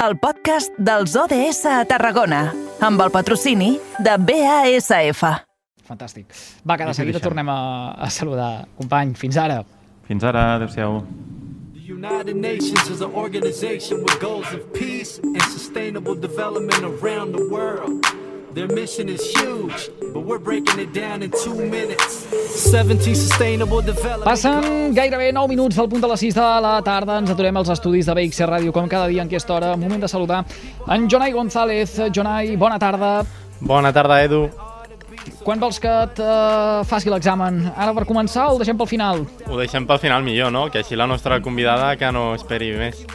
el podcast dels ODS a Tarragona, amb el patrocini de BASF. Fantàstic. Va, que de seguida tornem a, a saludar. Company, fins ara. Fins ara, adeu-siau. United Nations is an organization with goals of peace and sustainable development around the world. Their mission is huge, but we're breaking it down in two minutes. 17 sustainable development Passen gairebé 9 minuts del punt de les 6 de la tarda. Ens aturem als estudis de BXC Ràdio, com cada dia en aquesta hora. Moment de saludar en Jonai González. Jonai, bona tarda. Bona tarda, Edu. Quan vols que et uh, faci l'examen? Ara per començar o el deixem pel final? Ho deixem pel final millor, no? Que així la nostra convidada que no esperi més.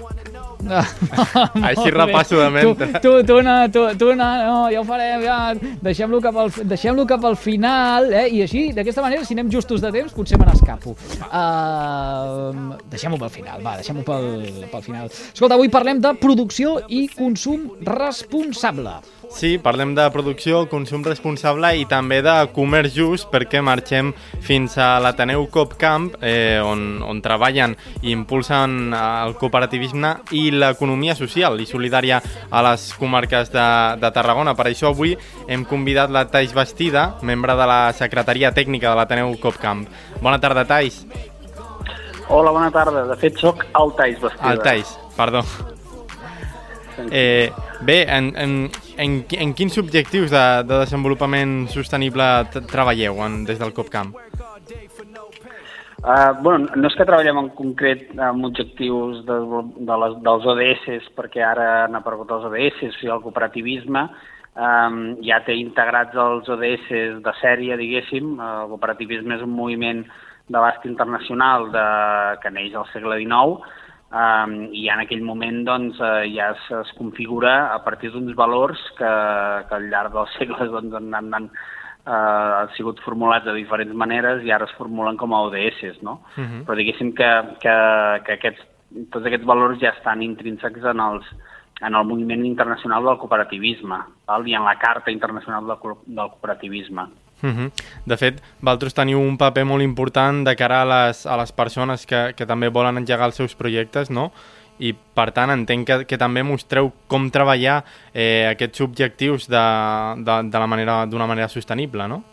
Així repasso de ment. Tu, tu, tu, no, tu, tu no, no, ja ho farem, ja. Deixem-lo cap, al, deixem cap al final, eh? I així, d'aquesta manera, si anem justos de temps, potser me n'escapo. Uh, deixem-ho pel final, va, deixem-ho pel, pel final. Escolta, avui parlem de producció i consum responsable. Sí, parlem de producció, consum responsable i també de comerç just perquè marxem fins a l'Ateneu Copcamp eh, on, on treballen i impulsen el cooperativisme i l'economia social i solidària a les comarques de, de Tarragona. Per això avui hem convidat la Tais Bastida, membre de la Secretaria Tècnica de l'Ateneu Copcamp. Bona tarda, Tais. Hola, bona tarda. De fet, sóc el Tais Bastida. El Tais, perdó. Eh, bé, en, en, en, en quins objectius de, de desenvolupament sostenible treballeu en, des del COPCAMP? Uh, bueno, no és que treballem en concret amb objectius de, de les, dels ODS, perquè ara han aparegut els ODS, o sigui, el cooperativisme um, ja té integrats els ODS de sèrie, diguéssim. El cooperativisme és un moviment d'abast internacional de, que neix al segle XIX, um, i en aquell moment doncs, uh, ja es, es configura a partir d'uns valors que, que al llarg dels segles doncs, han, han, han, uh, han sigut formulats de diferents maneres i ara es formulen com a ODS, no? Uh -huh. Però diguéssim que, que, que aquests, tots aquests valors ja estan intrínsecs en els, en el moviment internacional del cooperativisme val? i en la Carta Internacional del, del Cooperativisme. Uh -huh. De fet, vosaltres teniu un paper molt important de cara a les, a les persones que, que també volen engegar els seus projectes, no? I, per tant, entenc que, que també mostreu com treballar eh, aquests objectius de, de, de la manera d'una manera sostenible, no?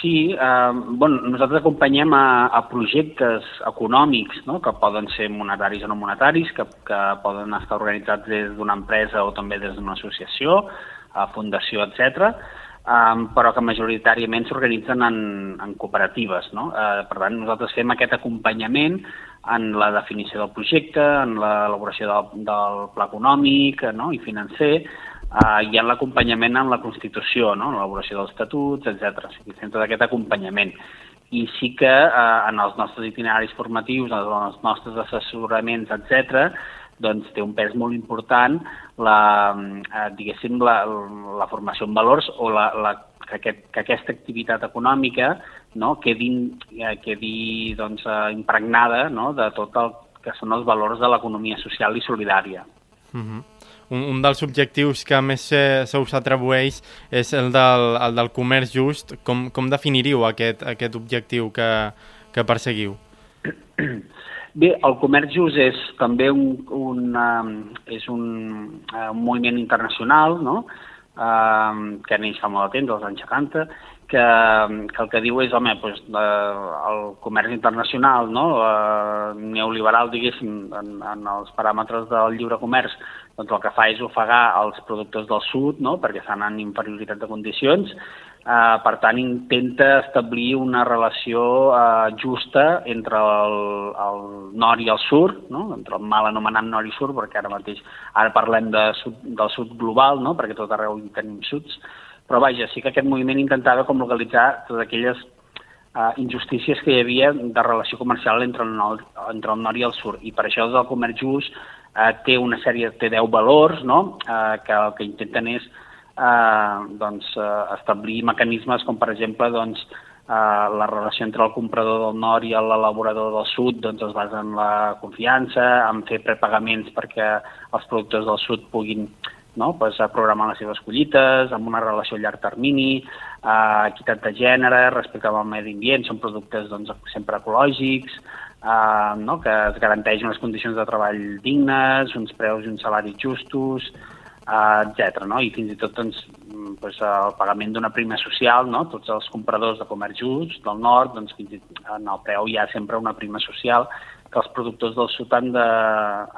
Sí, eh, bueno, nosaltres acompanyem a, a projectes econòmics no? que poden ser monetaris o no monetaris, que, que poden estar organitzats des d'una empresa o també des d'una associació, a fundació, etc um, però que majoritàriament s'organitzen en, en cooperatives. No? Uh, per tant, nosaltres fem aquest acompanyament en la definició del projecte, en l'elaboració del, del pla econòmic no? i financer, uh, i en l'acompanyament en la Constitució, no? en l'elaboració dels estatuts, etc. O sigui, fem tot aquest acompanyament. I sí que uh, en els nostres itineraris formatius, en els nostres assessoraments, etc., doncs té un pes molt important la, eh, diguéssim, la, la formació en valors o la, la, que, aquest, que aquesta activitat econòmica no, quedi, eh, quedi doncs, eh, impregnada no, de tot el que són els valors de l'economia social i solidària. Uh -huh. un, un dels objectius que més se, se us atribueix és el del, el del comerç just. Com, com definiríeu aquest, aquest objectiu que, que perseguiu? Bé, el comerç just és també un, un, um, és un, uh, un moviment internacional no? uh, que neix fa molt de temps, als anys 70, que, que el que diu és, home, doncs, uh, el comerç internacional, no? uh, neoliberal, diguéssim, en, en els paràmetres del lliure comerç, doncs el que fa és ofegar els productors del sud, no? perquè estan en inferioritat de condicions, Eh, per tant, intenta establir una relació eh, justa entre el, el nord i el sud, no? entre el mal anomenat nord i sud, perquè ara mateix ara parlem de sud, del sud global, no? perquè tot arreu hi tenim suds, però vaja, sí que aquest moviment intentava com localitzar totes aquelles uh, injustícies que hi havia de relació comercial entre el, nord, entre el nord i el sud, i per això el comerç just uh, té una sèrie, té 10 valors, no? uh, que el que intenten és eh, doncs, eh, establir mecanismes com, per exemple, doncs, eh, la relació entre el comprador del nord i l'elaborador del sud doncs, es basa en la confiança, en fer prepagaments perquè els productors del sud puguin no? pues, programar les seves collites, amb una relació a llarg termini, eh, equitat de gènere, respecte al medi ambient, són productes doncs, sempre ecològics, eh, no? que es garanteix unes condicions de treball dignes, uns preus i uns salaris justos, etc. No? I fins i tot doncs, doncs, el pagament d'una prima social, no? tots els compradors de comerç just del nord, doncs, fins i tot en el preu hi ha sempre una prima social que els productors del sud han de,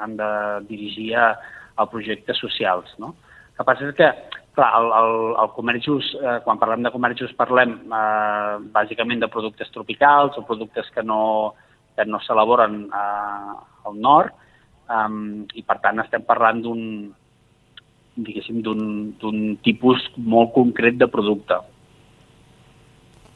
han de dirigir a, a projectes socials. No? El que passa és que clar, el, el, el comerç just, eh, quan parlem de comerç just parlem eh, bàsicament de productes tropicals o productes que no, que no s'elaboren eh, al nord um, i per tant estem parlant d'un diguéssim, d'un tipus molt concret de producte.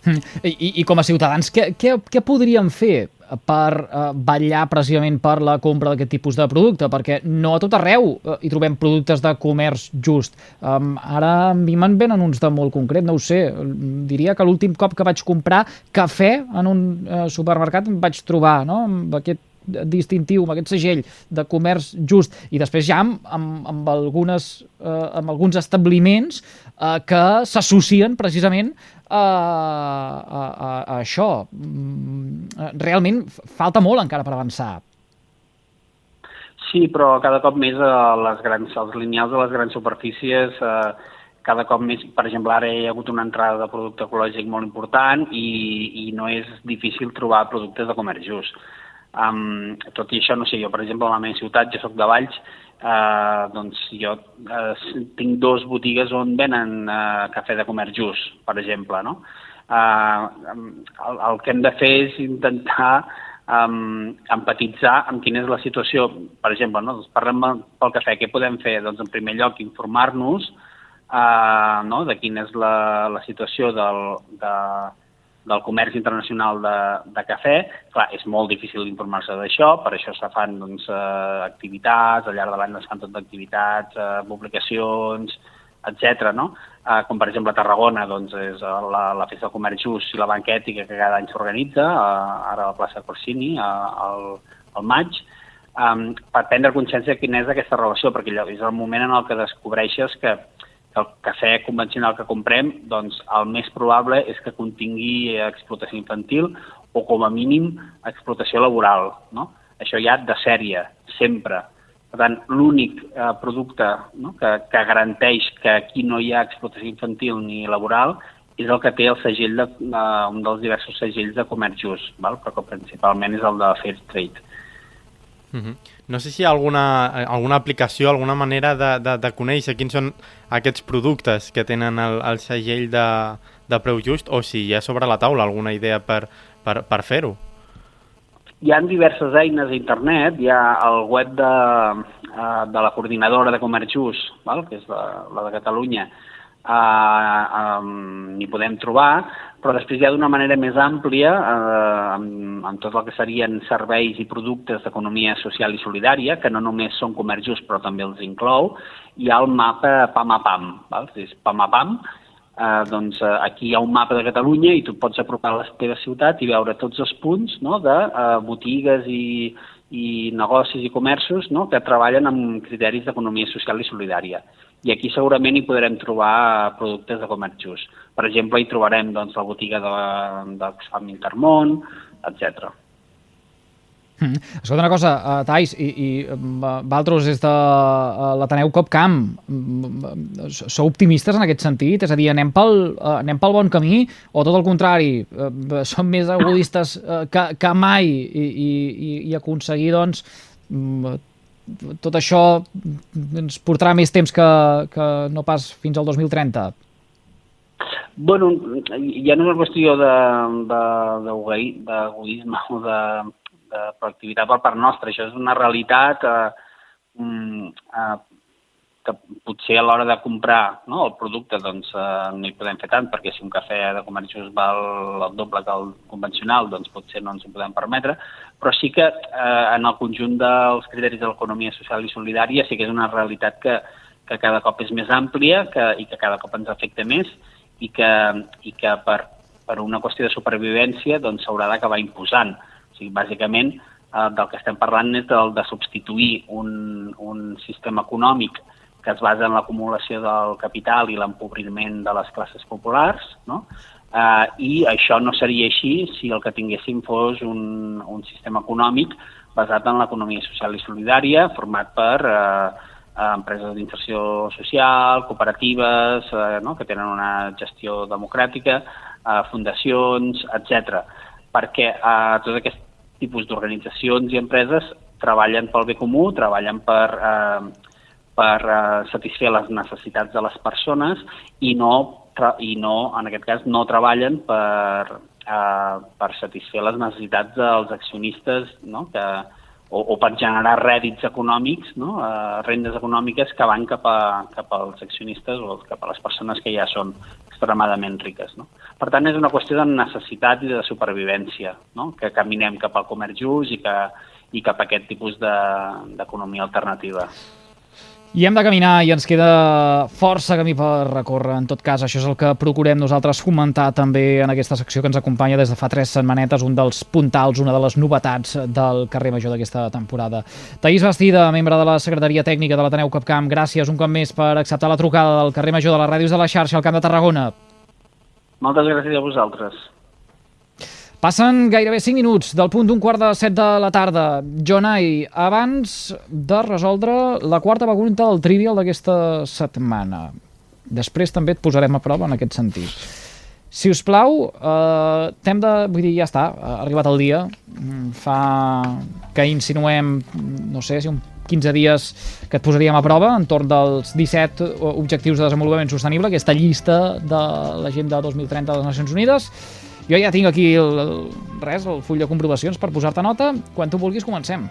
Hm. I, I com a ciutadans, què, què, què podríem fer per eh, vetllar precisament per la compra d'aquest tipus de producte? Perquè no a tot arreu eh, hi trobem productes de comerç just. Um, ara a mi me'n venen uns de molt concret, no ho sé. Diria que l'últim cop que vaig comprar cafè en un eh, supermercat em vaig trobar no? amb aquest distintiu, amb aquest segell de comerç just, i després ja amb, amb, amb, algunes, eh, amb alguns establiments eh, que s'associen precisament a, a, a, a això. Mm, realment falta molt encara per avançar. Sí, però cada cop més a eh, les grans, els lineals de les grans superfícies eh, cada cop més, per exemple, ara hi ha hagut una entrada de producte ecològic molt important i, i no és difícil trobar productes de comerç just. Um, tot i això, no sé, jo, per exemple, a la meva ciutat, jo sóc de Valls, uh, doncs jo uh, tinc dos botigues on venen uh, cafè de comerç just, per exemple, no? Uh, el, el que hem de fer és intentar um, empatitzar amb quina és la situació. Per exemple, no? doncs parlem pel cafè, què podem fer? Doncs, en primer lloc, informar-nos uh, no? de quina és la, la situació del, de, del comerç internacional de, de cafè. Clar, és molt difícil d'informar-se d'això, per això se fan doncs, eh, activitats, al llarg de l'any es fan tot d'activitats, eh, publicacions, etc. No? Eh, com per exemple a Tarragona doncs, és la, la Festa del Comerç Just i la banquètica que cada any s'organitza, eh, ara a la plaça Corsini, eh, al, al maig, eh, per prendre consciència de quina és aquesta relació, perquè és el moment en el que descobreixes que el cafè convencional que comprem, doncs el més probable és que contingui explotació infantil o com a mínim explotació laboral. No? Això ja de sèrie, sempre. Per tant, l'únic eh, producte no? que, que garanteix que aquí no hi ha explotació infantil ni laboral és el que té el segell de, eh, un dels diversos segells de comerç just, val? però que principalment és el de Fair Trade. Uh -huh. No sé si hi ha alguna, alguna aplicació, alguna manera de, de, de conèixer quins són aquests productes que tenen el, el segell de, de preu just o si hi ha sobre la taula alguna idea per, per, per fer-ho. Hi ha diverses eines a internet, hi ha el web de, eh, de la coordinadora de comerç just, val? que és la, la de Catalunya, uh, um, n'hi podem trobar, però després ja d'una manera més àmplia, eh, amb, amb tot el que serien serveis i productes d'economia social i solidària, que no només són comerços però també els inclou, hi ha el mapa PAMAPAM. Val? És PAMAPAM, eh, doncs eh, aquí hi ha un mapa de Catalunya i tu pots apropar a la teva ciutat i veure tots els punts no, de eh, botigues i, i negocis i comerços no, que treballen amb criteris d'economia social i solidària i aquí segurament hi podrem trobar productes de comerç just. Per exemple, hi trobarem doncs, la botiga de, Intermont, etc. Mm. Escolta una cosa, uh, Tais, i, i uh, Valtros és de uh, l'Ateneu Copcamp. Uh, sou optimistes en aquest sentit? És a dir, anem pel, uh, anem pel bon camí o tot el contrari? Uh, som més agudistes uh, que, que mai i, i, i aconseguir doncs, tot això ens portarà més temps que, que no pas fins al 2030? Bueno, ja no és una qüestió d'egoisme o de, de proactivitat per part nostra, això és una realitat eh, mm, eh, que potser a l'hora de comprar no, el producte doncs, eh, no hi podem fer tant, perquè si un cafè de comerç just val el doble que el convencional, doncs potser no ens ho podem permetre, però sí que eh, en el conjunt dels criteris de l'economia social i solidària sí que és una realitat que, que cada cop és més àmplia que, i que cada cop ens afecta més i que, i que per, per una qüestió de supervivència doncs, s'haurà doncs, d'acabar imposant. O sigui, bàsicament, eh, del que estem parlant és del de substituir un, un sistema econòmic que es basa en l'acumulació del capital i l'empobriment de les classes populars, no? Uh, I això no seria així si el que tinguéssim fos un, un sistema econòmic basat en l'economia social i solidària, format per uh, empreses d'inserció social, cooperatives, uh, no? que tenen una gestió democràtica, uh, fundacions, etc. Perquè uh, tots aquests tipus d'organitzacions i empreses treballen pel bé comú, treballen per, eh, per eh, satisfer les necessitats de les persones i no, i no en aquest cas, no treballen per, eh, per satisfer les necessitats dels accionistes no? que, o, o per generar rèdits econòmics, no? eh, rendes econòmiques que van cap, a, cap als accionistes o cap a les persones que ja són extremadament riques. No? Per tant, és una qüestió de necessitat i de supervivència, no? que caminem cap al comerç just i, que, i cap a aquest tipus d'economia de, alternativa. I hem de caminar i ens queda força camí per recórrer. En tot cas, això és el que procurem nosaltres comentar també en aquesta secció que ens acompanya des de fa tres setmanetes, un dels puntals, una de les novetats del carrer Major d'aquesta temporada. Taís Bastida, membre de la Secretaria Tècnica de l'Ateneu Capcamp, gràcies un cop més per acceptar la trucada del carrer Major de les ràdios de la xarxa al Camp de Tarragona. Moltes gràcies a vosaltres. Passen gairebé 5 minuts del punt d'un quart de 7 de la tarda. Jonai, abans de resoldre la quarta pregunta del trivial d'aquesta setmana. Després també et posarem a prova en aquest sentit. Si us plau, eh, tem de... Vull dir, ja està, ha arribat el dia. Mm, fa que insinuem, no sé, si un 15 dies que et posaríem a prova entorn dels 17 objectius de desenvolupament sostenible, aquesta llista de l'agenda 2030 de les Nacions Unides. Jo ja tinc aquí el, el, res, el full de comprovacions per posar-te nota. Quan tu vulguis comencem.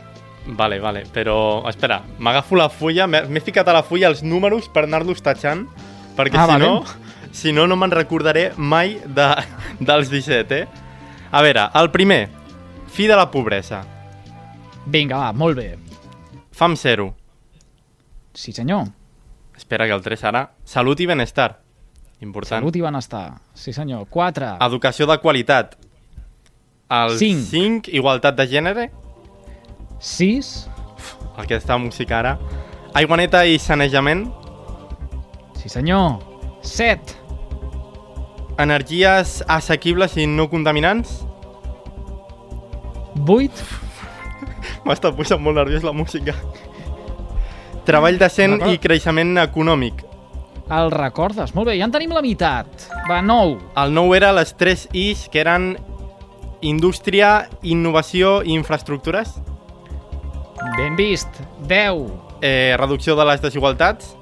Vale, vale, però espera, m'agafo la fulla, m'he ficat a la fulla els números per anar-los tatxant, perquè ah, si vale. no, si no, no me'n recordaré mai de, dels 17, eh? A veure, el primer, fi de la pobresa. Vinga, va, molt bé. Fam zero. Sí, senyor. Espera que el 3 ara. Salut i benestar. Important. Salut i benestar. Sí, senyor. 4. Educació de qualitat. El 5. 5. Igualtat de gènere. 6. Aquesta música ara. Aigua neta i sanejament. Sí, senyor. 7. Energies assequibles i no contaminants. 8. M'està posant molt nerviós la música. Treball decent i creixement econòmic. El recordes? Molt bé, ja en tenim la meitat. Va, nou. El nou era les tres Is, que eren indústria, innovació i infraestructures. Ben vist. 10. Eh, reducció de les desigualtats.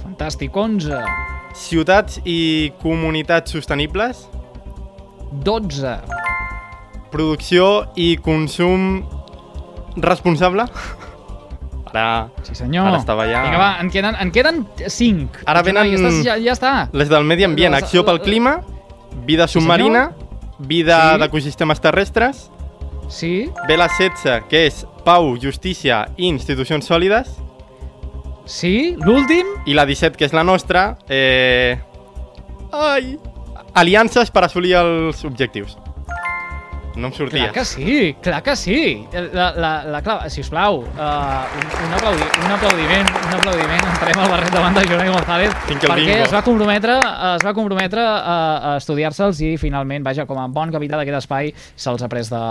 Fantàstic. 11. Ciutats i comunitats sostenibles. 12. Producció i consum responsable. Ara, sí, senyor. ara estava ja... Vinga, va, en queden, en queden 5. Ara venen... Ja, estàs, ja, ja està. Les del medi ambient, les, acció pel clima, vida submarina, sí, vida sí. d'ecosistemes terrestres. Sí. Ve la 16, que és pau, justícia i institucions sòlides. Sí, l'últim. I la 17, que és la nostra, eh... Ai! Aliances per assolir els objectius. No em sortia. Clar que sí, clar que sí. La, la, la clau, sisplau, uh, un, un, aplaudi, un aplaudiment, un aplaudiment, entrem al barret davant de Jonai González, perquè es va comprometre, es va comprometre a, a estudiar-se'ls i finalment, vaja, com a bon capità d'aquest espai, se'ls ha pres de,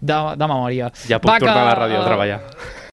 de, de memòria. Ja puc va, tornar que, a la ràdio uh, a treballar.